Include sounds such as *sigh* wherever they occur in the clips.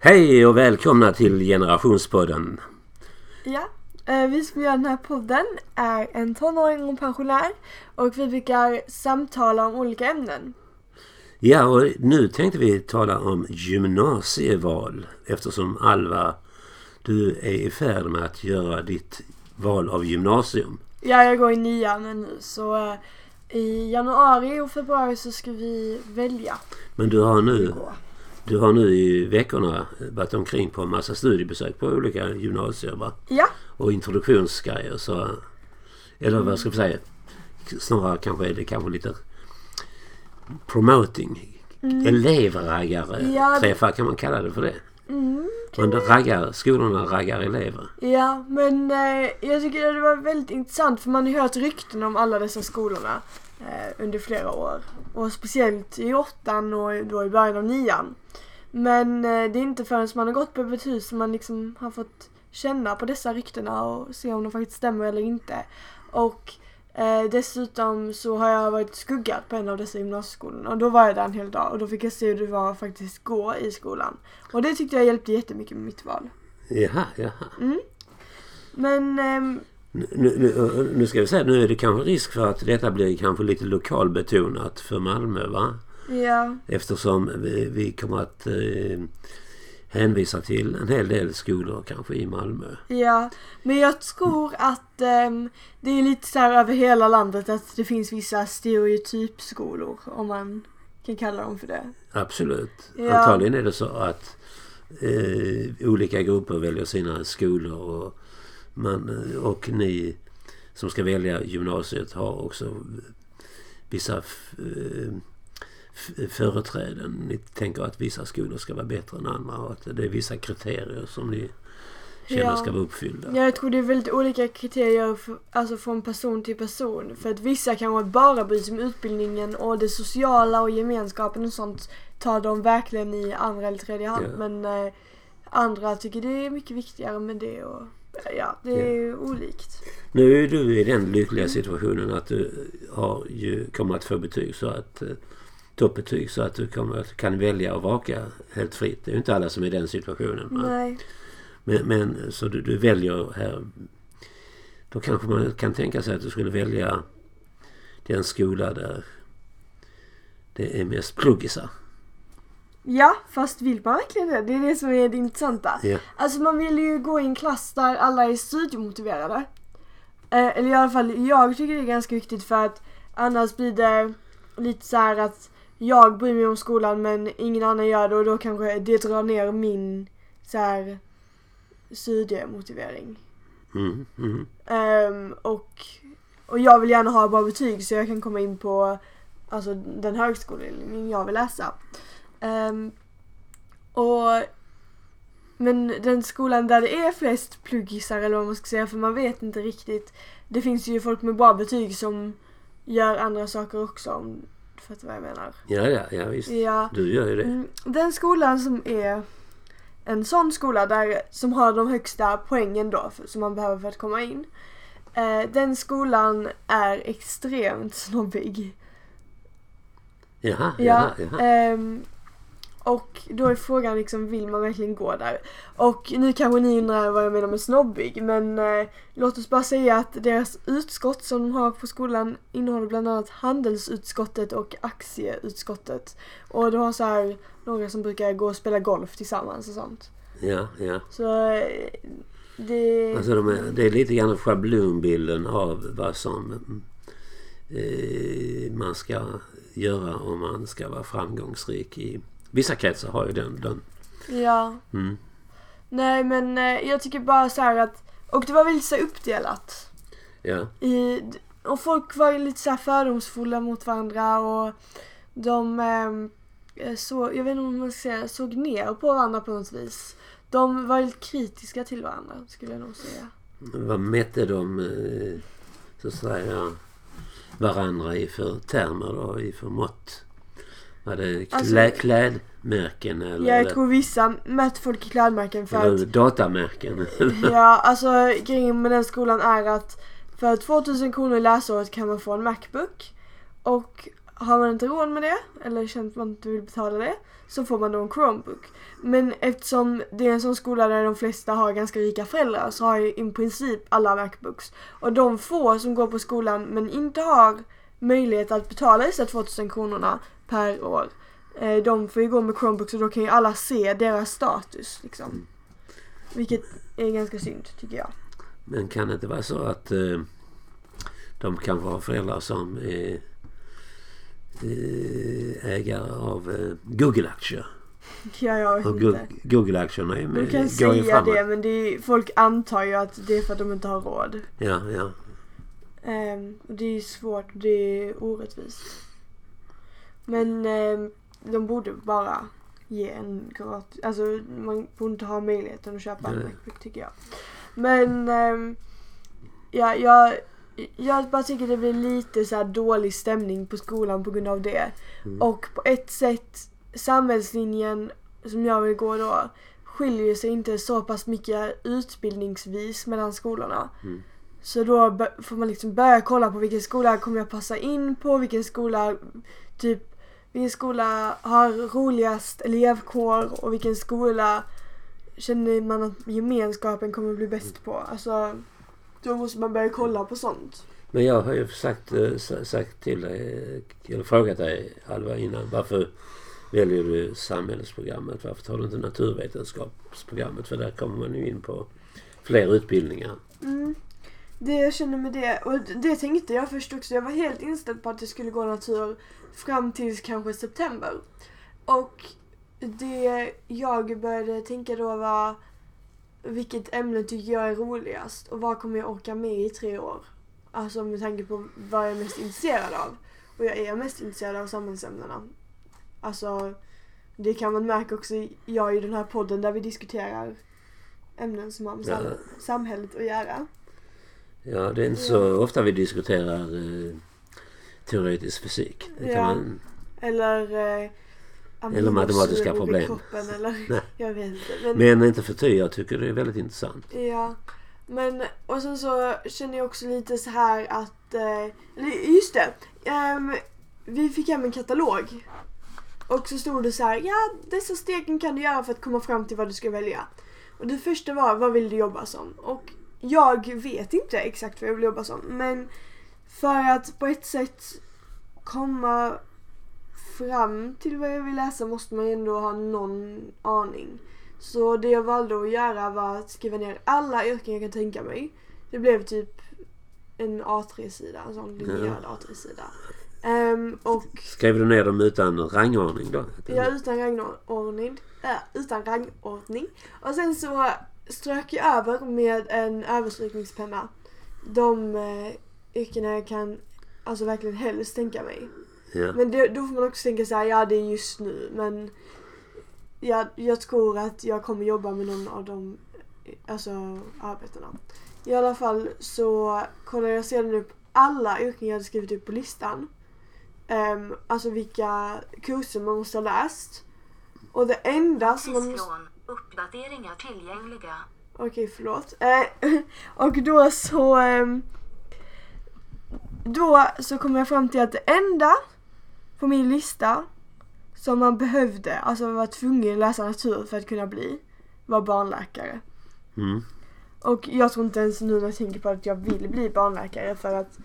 Hej och välkomna till Generationspodden. Ja, eh, vi som gör den här podden är en tonåring och en pensionär och vi brukar samtala om olika ämnen. Ja, och nu tänkte vi tala om gymnasieval eftersom Alva, du är i färd med att göra ditt val av gymnasium. Ja, jag går i nian nu så eh, i januari och februari så ska vi välja. Men du har nu. Du har nu i veckorna varit omkring på en massa studiebesök på olika gymnasier va? Ja, och introduktionsgrejer. Så, eller vad ska vi säga? Snarare kanske är det kanske lite promoting. Elevraggar Ja. träffar kan man kalla det för det. mm, Man raggar, skolorna raggar elever. ja men eh, jag tycker det var väldigt intressant för man har ju hört rykten om alla dessa skolorna eh, under flera år. Och speciellt i åttan och då i början av nian. Men eh, det är inte förrän man har gått på ett hus som man liksom har fått känna på dessa ryktena och se om de faktiskt stämmer eller inte. Och eh, dessutom så har jag varit skuggad på en av dessa gymnasieskolorna och då var jag där en hel dag och då fick jag se hur det var att faktiskt gå i skolan. Och det tyckte jag hjälpte jättemycket med mitt val. Jaha, jaha. Men ehm, Nu, nu, nu ska vi säga nu är det kanske risk för att detta blir kanske lite lokalbetonat för Malmö va? ja, Eftersom vi, vi kommer att eh, hänvisa till en hel del skolor kanske i Malmö. ja. Men jag tror att ehm, det är lite så här över hela landet att det finns vissa stereotypskolor om man kan kalla dem för det. Absolut. Ja. Antagligen är det så att eh, olika grupper väljer sina skolor och, man, och ni som ska välja gymnasiet har också vissa eh, företräden. Ni tänker att vissa skolor ska vara bättre än andra och att det är vissa kriterier som ni känner Ja. ska vara uppfyllda. Ja, jag tror det är väldigt olika kriterier för, alltså från person till person. För att vissa kanske bara bryr sig om utbildningen och det sociala och gemenskapen och sånt tar de verkligen i andra eller tredje hand. Ja. Men eh, andra tycker det är mycket viktigare med det och ja, det är olikt. Nu är du i den lyckliga situationen att du har ju, kommer att få betyg så att eh, toppbetyg så att du kommer kan välja och vraka helt fritt. Det är ju inte alla som är i den situationen. Nej. Men, men så du, du väljer här. Då kanske man kan tänka sig att du skulle välja den skola där det är mest pluggisar. Ja, fast vill man verkligen det? Det är det som är det intressanta. Ja. Alltså man vill ju gå i en klass där alla är studiemotiverade. Eh, eller i alla fall jag tycker det är ganska viktigt för att annars blir det lite så här att jag bryr mig om skolan men ingen annan gör det och då kanske det drar ner min så här studiemotivering. Mm, mm. Ehm, och, och jag vill gärna ha bra betyg så jag kan komma in på alltså, den högskolelinjen jag vill läsa. Ehm, och, men den skolan där det är flest pluggisar eller vad man ska säga för man vet inte riktigt. Det finns ju folk med bra betyg som gör andra saker också om du fattar vad jag menar. Ja, ja, ja visst. Ja. Du gör ju det. Mm, Den skolan som är en sån skola där, som har de högsta poängen då för, som man behöver för att komma in. Eh, den skolan är extremt snobbig. Jaha, Ja, jaha, jaha. Och då är frågan liksom, vill man verkligen gå där? Och nu kanske ni undrar vad jag menar med snobbig, men eh, låt oss bara säga att deras utskott som de har på skolan innehåller bland annat handelsutskottet och aktieutskottet. Och de har så här några som brukar gå och spela golf tillsammans och sånt. Ja, ja. Så eh, det... Alltså de är, det är lite grann schablonbilden av vad som eh, man ska göra om man ska vara framgångsrik i... Vissa kretsar har ju den. den. Ja. Mm. Nej men eh, jag tycker bara så här att, och det var väl så uppdelat. Ja, I, och folk var ju lite så här fördomsfulla mot varandra och de eh, så, jag vet inte om man ska säga, såg ner på varandra på något vis. De var lite kritiska till varandra skulle jag nog säga. vad mätte de eh, så att säga varandra i för termer då, i för mått? Var det klä, Alltså- klädmärken eller, Jag tror vissa mätte folk i klädmärken för eller att datamärken? Ja, alltså grejen med den skolan är att för 2000 kronor i läsåret kan man få en Macbook. Och har man inte råd med det eller känner att man inte vill betala det så får man då en Chromebook. Men eftersom det är en sån skola där de flesta har ganska rika föräldrar så har ju i princip alla Macbooks. Och de få som går på skolan men inte har möjlighet att betala dessa 2000 kronorna per år. Eh, de får ju gå med Chromebooks och då kan ju alla se deras status liksom. Vilket är ganska synd tycker jag. Men kan det inte vara så att eh, de kanske har föräldrar som är eh, ägare av eh, Google-aktier? *laughs* Ja, jag vet Och inte. Go- Google-aktierna är Du med, kan går ju säga framåt. det men det är, folk antar ju att det är för att de inte har råd. Ja, ja. Och det är svårt, det är orättvist. Men ehm, de borde bara ge en gratis, alltså man borde inte ha möjligheten att köpa en. Macbook tycker jag. Men ehm, ja, jag, jag bara tycker det blir lite så dålig stämning på skolan på grund av det. Mm. Och på ett sätt, samhällslinjen som jag vill gå då skiljer sig inte så pass mycket utbildningsvis mellan skolorna. Mm. Så då får man liksom börja kolla på vilken skola kommer jag passa in på, vilken skola typ vilken skola har roligast elevkår och vilken skola känner man att gemenskapen kommer bli bäst på. Alltså då måste man börja kolla på sånt. Men jag har ju sagt, eh, sa- sagt till dig, eh, eller frågat dig Alva innan. Varför väljer du samhällsprogrammet? Varför tar du inte naturvetenskapsprogrammet? För där kommer man ju in på fler utbildningar. Mm. Det jag känner med det, och det tänkte jag först också. Jag var helt inställd på att jag skulle gå natur fram till kanske september. Och det jag började tänka då var vilket ämne tycker jag är roligast och vad kommer jag orka med i tre år? Alltså med tanke på vad jag är mest intresserad av. Och jag är mest intresserad av samhällsämnena. Alltså, det kan man märka också jag i den här podden där vi diskuterar ämnen som har med sam- samhället att göra. Ja, det är inte så ofta vi diskuterar eh, teoretisk fysik. Ja. man, Eller, eh, Eller matematiska problem. Kroppen, *laughs* eller, jag vet inte. Men, men inte för ty, jag tycker det är väldigt intressant. Ja, men och sen så känner jag också lite så här att, eh, just det, ehm, vi fick hem en katalog. Och så stod det så här, ja dessa stegen kan du göra för att komma fram till vad du ska välja. Och det första var, vad vill du jobba som? Och jag vet inte exakt vad jag vill jobba som, men för att på ett sätt komma fram till vad jag vill läsa måste man ändå ha någon aning. Så det jag valde att göra var att skriva ner alla yrken jag kan tänka mig. Det blev typ en A3-sida, en sån linjerad A3-sida. Ehm, och Skrev du ner dem utan rangordning då? Ja, utan rangordning. Äh, utan rangordning. Och sen så strök jag över med en överstrykningspenna. De eh, yrkena jag kan alltså verkligen helst tänka mig. Ja. Men det, då får man också tänka så här, ja det är just nu men jag, jag tror att jag kommer jobba med någon av de alltså, arbetena. I alla fall så kollar jag sedan upp alla yrken jag hade skrivit upp på listan. Ehm, alltså vilka kurser man måste ha läst. Och det enda som man måste... Uppdateringar tillgängliga. Okej, förlåt. Eh, *laughs* och då så... ehm, då så kom jag fram till att det enda på min lista som man behövde, alltså var tvungen att läsa natur för att kunna bli, var barnläkare. Mm. Och jag tror inte ens nu när jag tänker på att jag vill bli barnläkare för att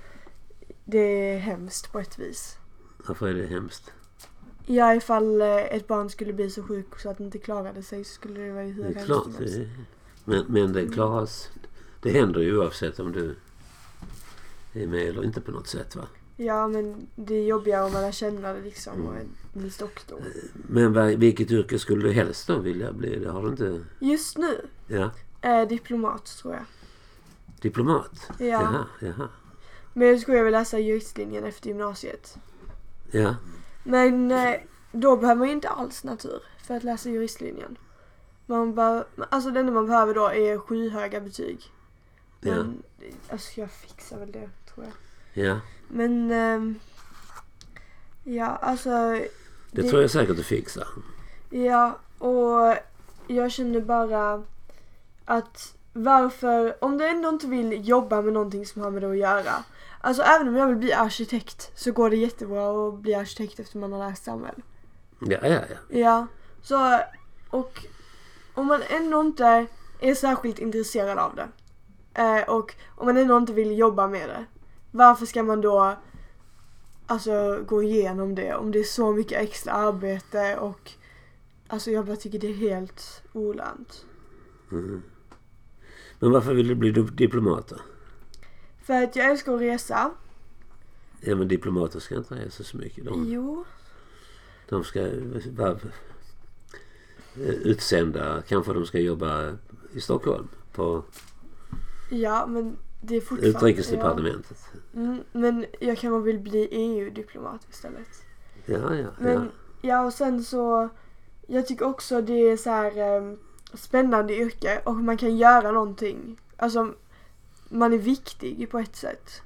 det är hemskt på ett vis. Varför är det hemskt? Ja, ifall eh, ett barn skulle bli så sjuk så att det inte klarade sig så skulle det vara hur Det är klart. Det, men, men det klaras. Det händer ju oavsett om du är med eller inte på något sätt va? Ja, men det är jobbigare om man känna det liksom Mm. och är en doktor. Men vilket yrke skulle du helst då vilja bli? Det har du inte... Just nu, Ja. eh, diplomat tror jag. Diplomat? Ja. Jaha, jaha. Men jag skulle vilja läsa juristlinjen efter gymnasiet. Ja. Men eh, då behöver man ju inte alls natur för att läsa juristlinjen. Man bara, alltså det enda man behöver då är skyhöga betyg. Men alltså jag fixar väl det tror jag. Ja. Men ehm, ja alltså. Det, tror jag säkert du fixar. Ja och jag känner bara att varför, om du ändå inte vill jobba med någonting som har med det att göra. Alltså även om jag vill bli arkitekt så går det jättebra att bli arkitekt efter man har läst samhäll. Ja, ja, ja. Ja, så och om man ändå inte är särskilt intresserad av det eh, och om man ändå inte vill jobba med det. Varför ska man då alltså gå igenom det om det är så mycket extra arbete och alltså jag bara tycker det är helt olönt. Mm. Men varför vill du bli di- diplomat då? För att jag älskar att resa. Ja men diplomater ska inte resa så mycket. De, Jo. de ska vara eh, utsända. Kanske de ska jobba i Stockholm på Ja, men det är fortfarande... utrikesdepartementet. Ja. Mm, men jag kanske vill bli EU-diplomat istället. Ja, ja, Men ja. ja, och sen så... Jag tycker också det är så här eh, spännande yrke och man kan göra någonting. Alltså, man är viktig på ett sätt.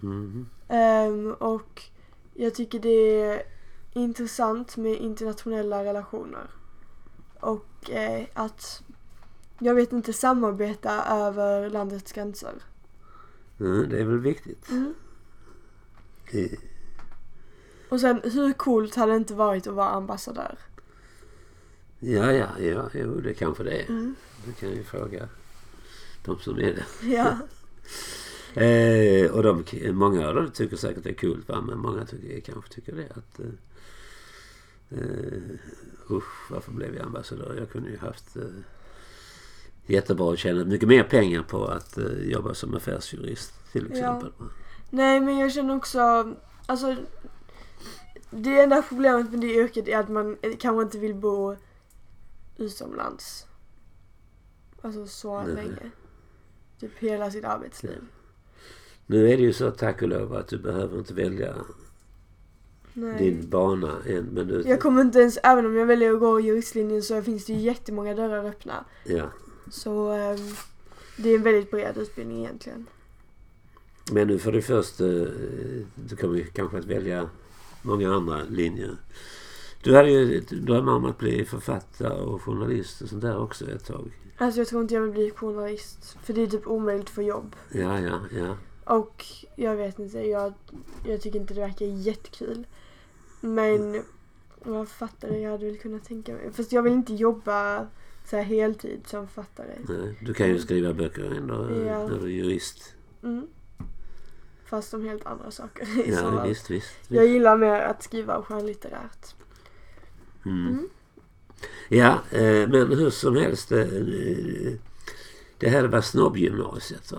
Mhm. Ehm, och jag tycker det är intressant med internationella relationer. Och eh, att, jag vet inte, samarbeta över landets gränser. Mm, det är väl viktigt. Mm. Det- Och sen, hur coolt hade det inte varit att vara ambassadör? Ja, ja, ja, jo, det kanske det är. Mm. Du kan ju fråga de som är det. Ja. *laughs* Eh, och de, många av dem tycker säkert det är kul va? men många tycker, kanske tycker det att eh, eh, usch, varför blev jag ambassadör? Jag kunde ju haft eh, jättebra och tjänat mycket mer pengar på att eh, jobba som affärsjurist till Ja. exempel. va? Nej, men jag känner också, alltså det enda problemet med det yrket är att man kanske inte vill bo utomlands. Alltså så Nej. länge. Typ hela sitt arbetsliv. Nu är det ju så tack och lov att du behöver inte välja Nej. din bana än. Men du, Jag kommer inte ens, även om jag väljer att gå juristlinjen så finns det ju jättemånga dörrar öppna. ja. Så ehm, det är en väldigt bred utbildning egentligen. Men nu får du först, eh, du kommer ju kanske att välja många andra linjer. Du hade ju drömmar om att bli författare och journalist och sånt där också ett tag. Alltså jag tror inte jag vill bli journalist. För det är typ omöjligt få jobb. Ja, ja, ja. Och jag vet inte, jag, jag tycker inte det verkar jättekul. Men vad författare jag hade väl kunnat tänka mig. Fast jag vill inte jobba så här heltid som författare. Nej, du kan ju skriva böcker ändå eh, Ja. när du är jurist. Mm. Fast om helt andra saker *laughs* Ja, fall. visst, visst. Jag visst. gillar mer att skriva skönlitterärt. Mm. Ja, eh, men hur som helst. eh, eh, Det här var snobbgymnasiet va?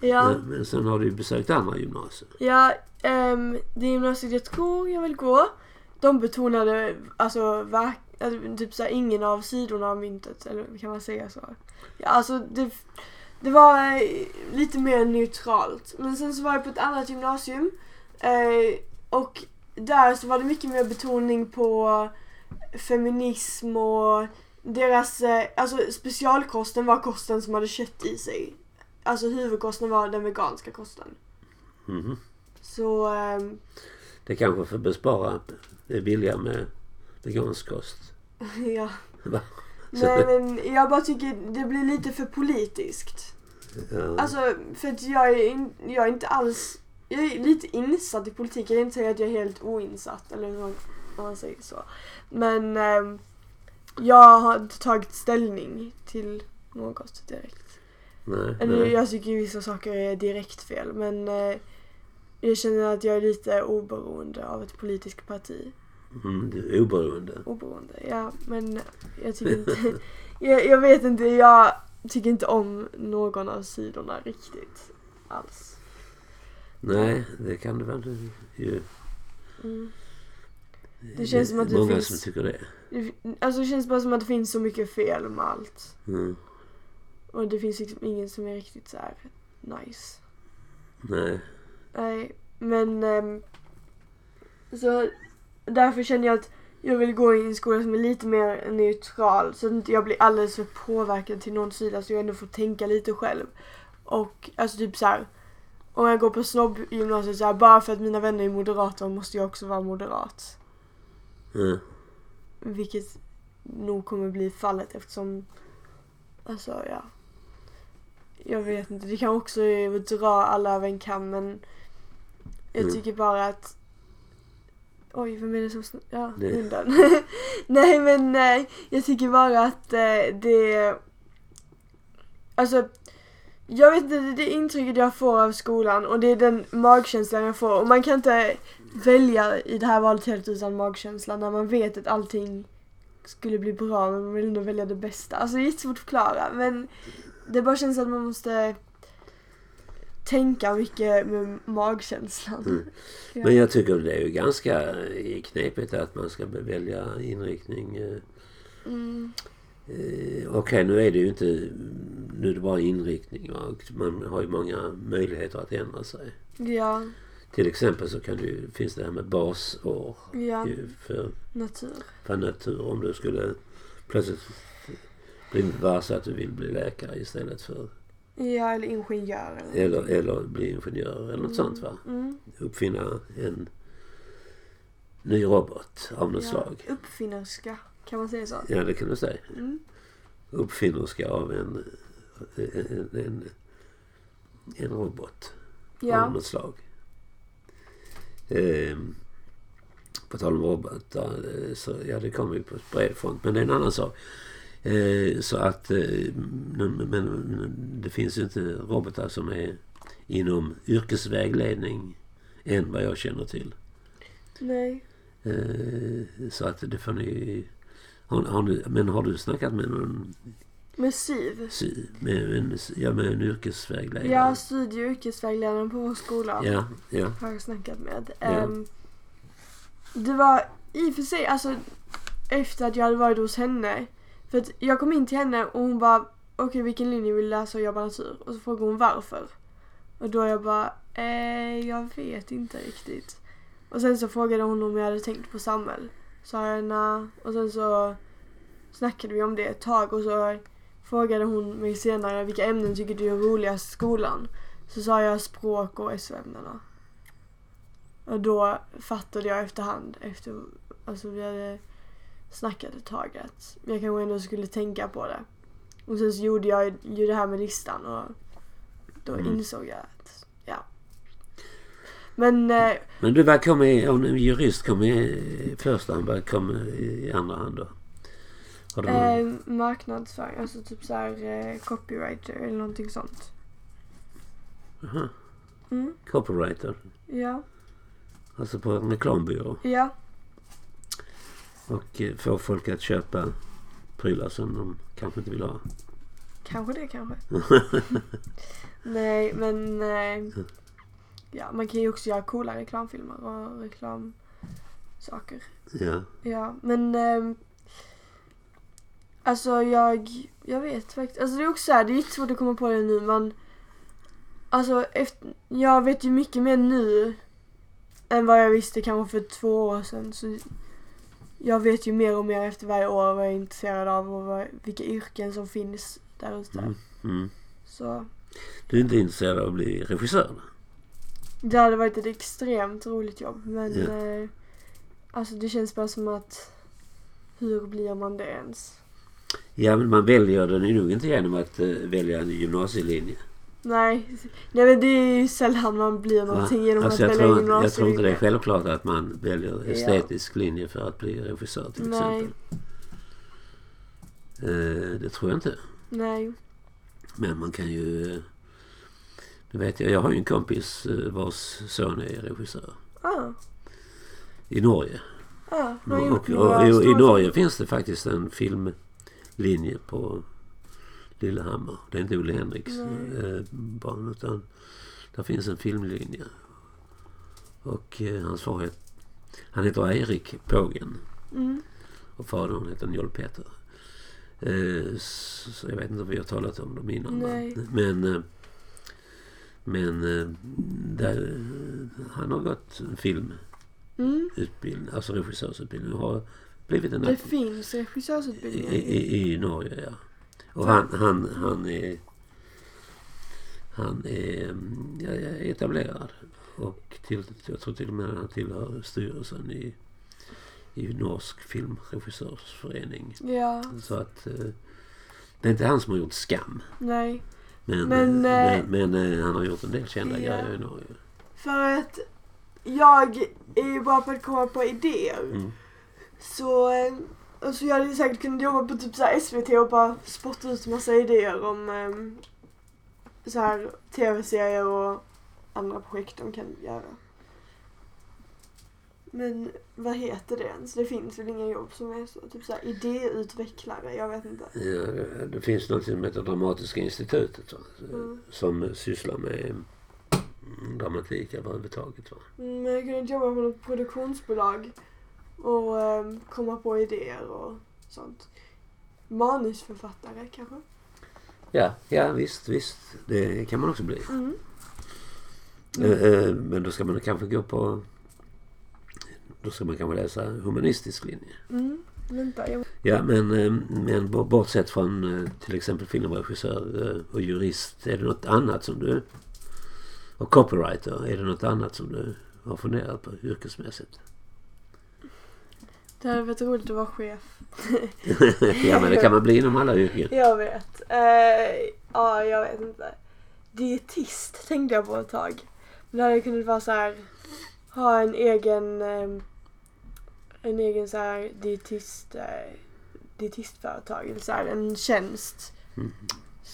Ja, Men- Men sen har du besökt andra gymnasier. ja ehm, det gymnasiet jag tror jag vill gå. De betonade alltså, verk, alltså typ såhär ingen av sidorna av myntet. Eller kan man säga så? Ja, alltså det, det var eh, lite mer neutralt. Men sen så var jag på ett annat gymnasium. Eh, och där så var det mycket mer betoning på feminism och deras, eh, alltså specialkosten var kosten som hade kött i sig. Alltså huvudkosten var den veganska kosten. Mhm. Så ehm, Det kanske får bespara det billiga med vegansk kost. *laughs* ja. Va? Nej men jag bara tycker det blir lite för politiskt. Ja. Alltså för att jag är, in, jag är inte alls, jag är lite insatt i politik. Jag vill inte säga att jag är helt oinsatt eller man, om man säger så. Men ehm, jag har inte tagit ställning till något direkt. nej, Eller nej. jag tycker vissa saker är direkt fel men eh, jag känner att jag är lite oberoende av ett politiskt parti. Mm, du är oberoende. Oberoende, ja men jag tycker inte, *laughs* jag, jag vet inte, jag tycker inte om någon av sidorna riktigt alls. Nej, det kan du väl ju. Mm. Det känns som att det Många finns- som tycker det. Alltså det känns bara som att det finns så mycket fel med allt. Mm. Och det finns liksom ingen som är riktigt så här nice. Nej. Nej, men ehm, så därför känner jag att jag vill gå i en skola som är lite mer neutral så att inte jag blir alldeles för påverkad till någon sida så jag ändå får tänka lite själv. Och alltså typ så här. Om jag går på snobbgymnasiet så här, bara för att mina vänner är moderater måste jag också vara moderat. Ja. Vilket nog kommer bli fallet eftersom, alltså ja. jag vet inte, det kan också dra alla över en kam men jag Mm. tycker bara att Oj, vem är det som Ja, Nej. hunden. *laughs* nej men nej, jag tycker bara att eh, det Alltså jag vet inte, det är det intrycket jag får av skolan och det är den magkänslan jag får och man kan inte välja i det här valet helt utan magkänsla när man vet att allting skulle bli bra men man vill ändå välja det bästa. Alltså det är jättesvårt att förklara men det bara känns att man måste tänka mycket med magkänslan. Mm. *laughs* Ja. Men jag tycker det är ju ganska knepigt att man ska välja inriktning. eh, Mm. Eh, Okej, nu är det ju inte... Nu är det bara inriktning och man har ju många möjligheter att ändra sig. Ja, Till exempel så kan ju, finns det här med basår ja, för, natur. för natur. Om du skulle plötsligt bli varse att du vill bli läkare istället för... Ja, eller ingenjör eller Eller, eller bli ingenjör eller något sånt va. Mm. Uppfinna en ny robot av något ja. slag. Uppfinnerska, kan man säga så? Ja, det kan du säga. Mm. Uppfinnerska av en, en, en, en robot. av Ja, något slag. Eh, på tal om robotar, eh, så ja det kommer ju på bred front. Men det är en annan sak. Eh, så att, eh, men, men det finns ju inte robotar som är inom yrkesvägledning än vad jag känner till. nej. Eh, så att det får ni... Har, har ni men har du snackat med någon Med SYV. sy- med en, ja, med en yrkesvägledare? Ja, studie och yrkesvägledaren på vår skola ja, ja. har jag snackat med. Ja. Ehm, det var i och för sig, alltså efter att jag hade varit hos henne. För att jag kom in till henne och hon bara okej vilken linje vill du läsa och jobba natur? Och så frågade hon varför. Och då jag bara eh, jag vet inte riktigt. Och sen så frågade hon om jag hade tänkt på Samuel. Sa jag nej. Och sen så snackade vi om det ett tag och så frågade hon mig senare vilka ämnen tycker du är roligast i skolan? Så sa jag språk och SO-ämnena. Och då fattade jag efterhand efter, alltså vi hade snackat ett tag att jag kanske ändå skulle tänka på det. Och sen så gjorde jag ju det här med listan och då Mm. insåg jag att. Men eh, Men du, vad kom i, om en jurist kom i första hand, vad kom i andra hand då? Eh, marknadsföring, alltså typ så här eh, copywriter eller någonting sånt. Aha, Mm, copywriter, ja, alltså på en reklambyrå. ja, Och eh, få folk att köpa prylar som de kanske inte vill ha. kanske det kanske. *laughs* Nej men eh, ja, man kan ju också göra coola reklamfilmer och reklamsaker. Ja, Ja, men ehm, alltså jag, jag vet faktiskt. Alltså det är också så här, det är jättesvårt att komma på det nu men alltså efter, jag vet ju mycket mer nu än vad jag visste kanske för två år sedan. Så jag vet ju mer och mer efter varje år vad jag är intresserad av och vad, vilka yrken som finns där ute. mm, mm. Så Du är inte intresserad av att bli regissör? Det hade varit ett extremt roligt jobb men Ja. eh, alltså det känns bara som att hur blir man det ens? Ja, men man väljer den ju nog inte genom att eh, välja en gymnasielinje. Nej, nej men det är ju sällan man blir Va? någonting genom Alltså, att välja tror, jag tror inte det är gymnasielinje. självklart att man väljer estetisk linje för att bli regissör till Nej. exempel. Eh, det tror jag inte. Nej. Men man kan ju... Det vet jag. Jag har ju en kompis eh, vars son är regissör. Ah, I Norge. ah, Och, några och, i, I Norge finns det faktiskt en filmlinje på Lillehammer. Det är inte Olle Henriks eh, barn utan där finns en filmlinje. Och eh, hans far heter, han heter Erik Pågen Mm. och fadern heter Njol Peter. Eh, så, så jag vet inte om vi har talat om dem innan. Men, eh, men eh, där, han har gått en filmutbildning, Mm. alltså regissörsutbildning har blivit en Det finns i, regissörsutbildningar. i, i Norge. Ja. Och han, han, han är han är ja, ja, etablerad. Och till, jag tror till och med han tillhör styrelsen i, i Norsk filmregissörsförening. Ja, Så att eh, det är inte han som har gjort Skam. nej. Men, Men, men, eh, men, eh, han har gjort en del kända ja. grejer i Norge. För att jag är ju bra på att komma på idéer. Mm. Så, eh, alltså jag hade säkert kunnat jobba på typ så SVT och bara spotta ut massa idéer om um, så här tv-serier och andra projekt de kan göra. Men vad heter det ens? Det finns väl inga jobb som är så? Typ så här idéutvecklare? Jag vet inte. Ja, det- det finns något som heter Dramatiska institutet va? Mm. som sysslar med mm, dramatik överhuvudtaget. Va? Mm, Men jag kunde jobba på något produktionsbolag och ehm, komma på idéer och sånt. Manusförfattare kanske? Ja, ja visst, visst. Det kan man också bli. Mm. Eh, eh, Men då ska man kanske gå på... Då ska man kanske läsa humanistisk linje. Mm. Vänta, jag... Ja, men, eh, men bortsett från eh, till exempel filmregissör eh, och jurist. Är det något annat som du... Och copywriter. Är det något annat som du har funderat på yrkesmässigt? Det hade varit roligt att vara chef. *laughs* ja, men det kan man bli inom alla yrken. Jag vet. Eh, ja, jag vet inte. Dietist tänkte jag på ett tag. Men det hade kunnat vara så här. Ha en egen... ehm, en egen så här dietist... Eh, dietistföretag. Eller så här en tjänst. Mm.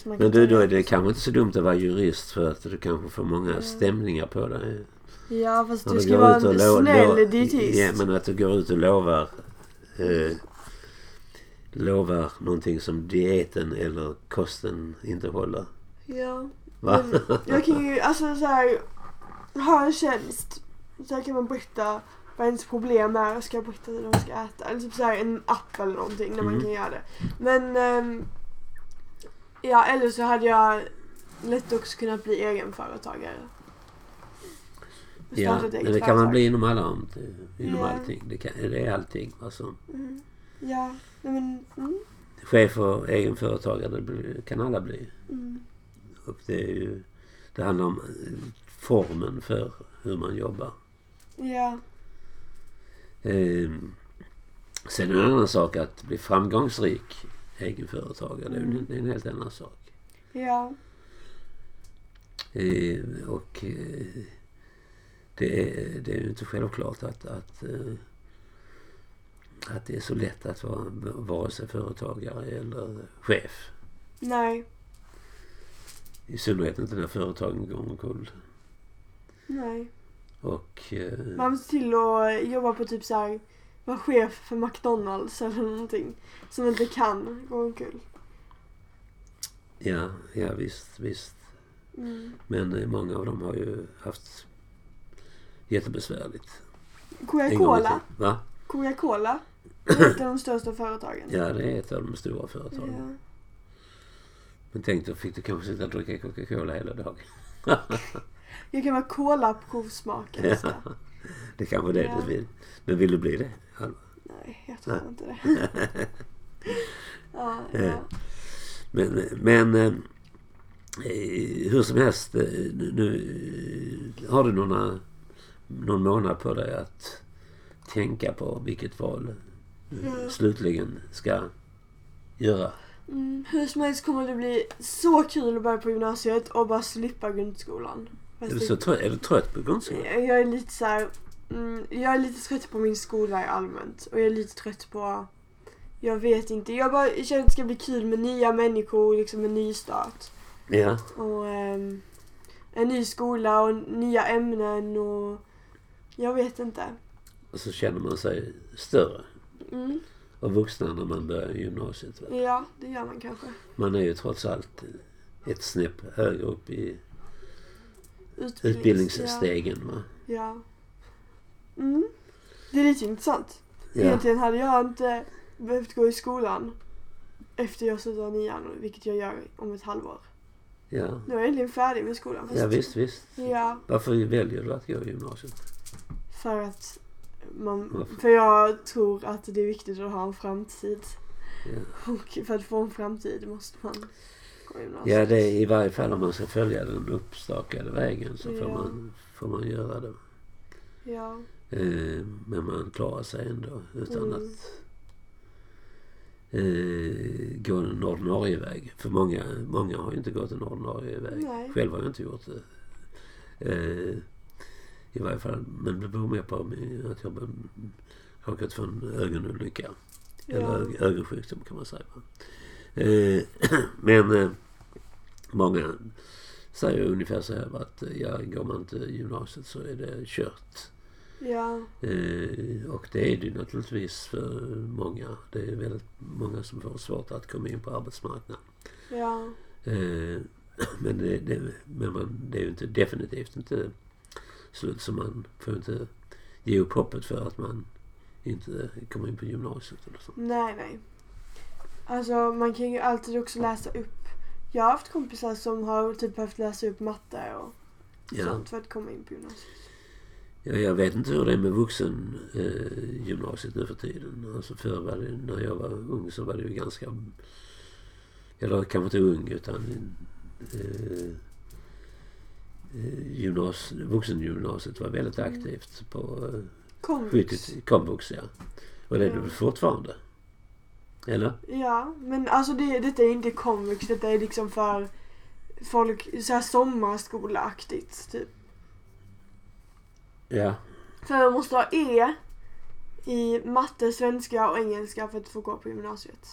Men du, då är det sig. kanske inte så dumt att vara jurist för att du kanske får många Mm. stämningar på dig. Ja, fast du du ska vara en snäll dietist. Ja, men att du går ut och lovar eh, lovar någonting som dieten eller kosten inte håller. Ja. Va? Men Jag kan ju, alltså så här, ha en tjänst. Så här kan man berätta vad ens problem är ska jag berätta hur de ska äta. Eller typ så här en app eller någonting där man Mm. kan göra det. Men ehm, ja, eller så hade jag lätt också kunnat bli egenföretagare. Ja, men det kan man företag. bli inom alla om- inom Ja. allting. Det, kan, det är allting. Alltså. Mm. Ja, men mm, Chef och egenföretagare det kan alla bli. mm, Och det, är ju, det handlar om eh, formen för hur man jobbar. ja, sen är det en annan sak att bli framgångsrik egenföretagare. En, det är en helt annan sak. ja, Ehm, och eh, det, är, det är ju inte självklart att, att, eh, att det är så lätt att vara vare sig företagare eller chef. nej, I synnerhet inte när företagen går omkull. nej. Och eh, Man måste till att jobba på typ så här vara chef för McDonalds eller någonting. Som inte kan gå omkull. ja, ja visst, visst. Mm. Men eh, många av dem har ju haft jättebesvärligt. En gång i Coca-Cola. tiden. Va? Coca-Cola. Det är ett av de största företagen. Ja, det är ett av de stora företagen. Ja. Men tänk då fick du kanske sitta och dricka Coca-Cola hela dagen. *laughs* Jag kan vara cola-provsmakare. Ja. Det kanske det Ja. du vill. Men vill du bli det? Alva? Nej, jag tror Nej. inte det. *laughs* ja, Eh, ja. Men, men eh, hur som helst. eh, Nu, har du några, någon månad på dig att tänka på vilket val du Ja. slutligen ska göra. Mm, hur som helst kommer det bli så kul att börja på gymnasiet och bara slippa grundskolan. Är du, så trött, är du trött på grundskolan? Jag är lite så här, mm, jag är lite trött på min skola i allmänt och jag är lite trött på, jag vet inte, jag bara jag känner att det ska bli kul med nya människor, liksom en ny start. Ja. Och ehm, en ny skola och nya ämnen och jag vet inte. Och så känner man sig större Mm, och vuxnare när man börjar gymnasiet. Va? ja, det gör man kanske. Man är ju trots allt ett snäpp högre upp i Utbildnings- utbildningsstegen. Va? Ja. ja. Mm. Det är lite intressant. Ja. Egentligen hade jag inte behövt gå i skolan efter jag slutade nian, vilket jag gör om ett halvår. Ja. Nu är jag äntligen färdig med skolan. fast- ja, visst, visst. Ja, Varför väljer du att gå i gymnasiet? för att man, Varför? för jag tror att det är viktigt att ha en framtid. Ja. Och för att få en framtid måste man gymnasiet. ja, det är i varje fall om man ska följa den uppstakade vägen så får, Ja. man, får man göra det. Ja. Eh, men man klarar sig ändå utan Mm. att eh, gå en ordinarie väg. För många, många har ju inte gått en ordinarie väg. Nej. Själv har jag inte gjort det. Eh, I varje fall, men det beror mer på att jag råkat få en ögonolycka. Eller Ja. ög- ögonsjukdom kan man säga. Eh, *clears throat* men eh, många säger ungefär så här att eh, ja, går man inte gymnasiet så är det kört. Ja. Och det är det naturligtvis för många. Det är väldigt många som får svårt att komma in på arbetsmarknaden. Ja. *clears throat* Men det, det, men man, det är ju inte, definitivt inte slut så man får inte ge upp hoppet för att man inte kommer in på gymnasiet eller så. Nej, nej. Alltså man kan ju alltid också läsa upp. Jag har haft kompisar som har typ behövt läsa upp matte och Ja. sånt för att komma in på gymnasiet. Ja, jag vet inte hur det är med vuxen eh, gymnasiet nu för tiden. Alltså förr var det, när jag var ung så var det ju ganska... Eller kanske inte ung utan... Eh, eh, gymnas, vuxengymnasiet var väldigt aktivt på eh, Komvux. 70 komvux, ja. Och det är det väl fortfarande? Eller? Ja, men alltså det, detta är inte komvux. Detta är liksom för folk, så här sommarskolaaktigt typ. Ja. För man måste ha E i matte, svenska och engelska för att få gå på gymnasiet.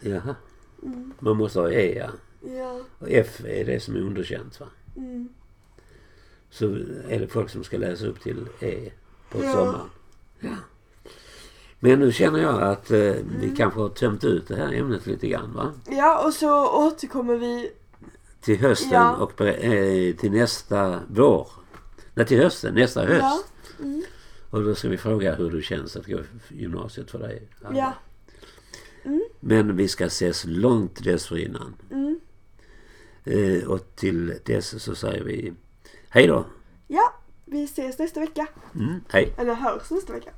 Jaha. Mm. Man måste ha E, ja. Ja. Och F är det som är underkänt, va? Mm. Så är det folk som ska läsa upp till E på Ja. sommaren. Ja. Men nu känner jag att eh, vi Mm. kanske har tömt ut det här ämnet lite grann va? Ja, och så återkommer vi. Till hösten Ja. och eh, till nästa vår. Nej, till hösten, nästa höst. Ja. Mm. Och då ska vi fråga hur det känns att gå gymnasiet för dig. Alva. Ja. Mm. Men vi ska ses långt dessförinnan. Mm. Eh, och till dess så säger vi hej då. Ja, vi ses nästa vecka. Mm, hej. Eller hörs nästa vecka.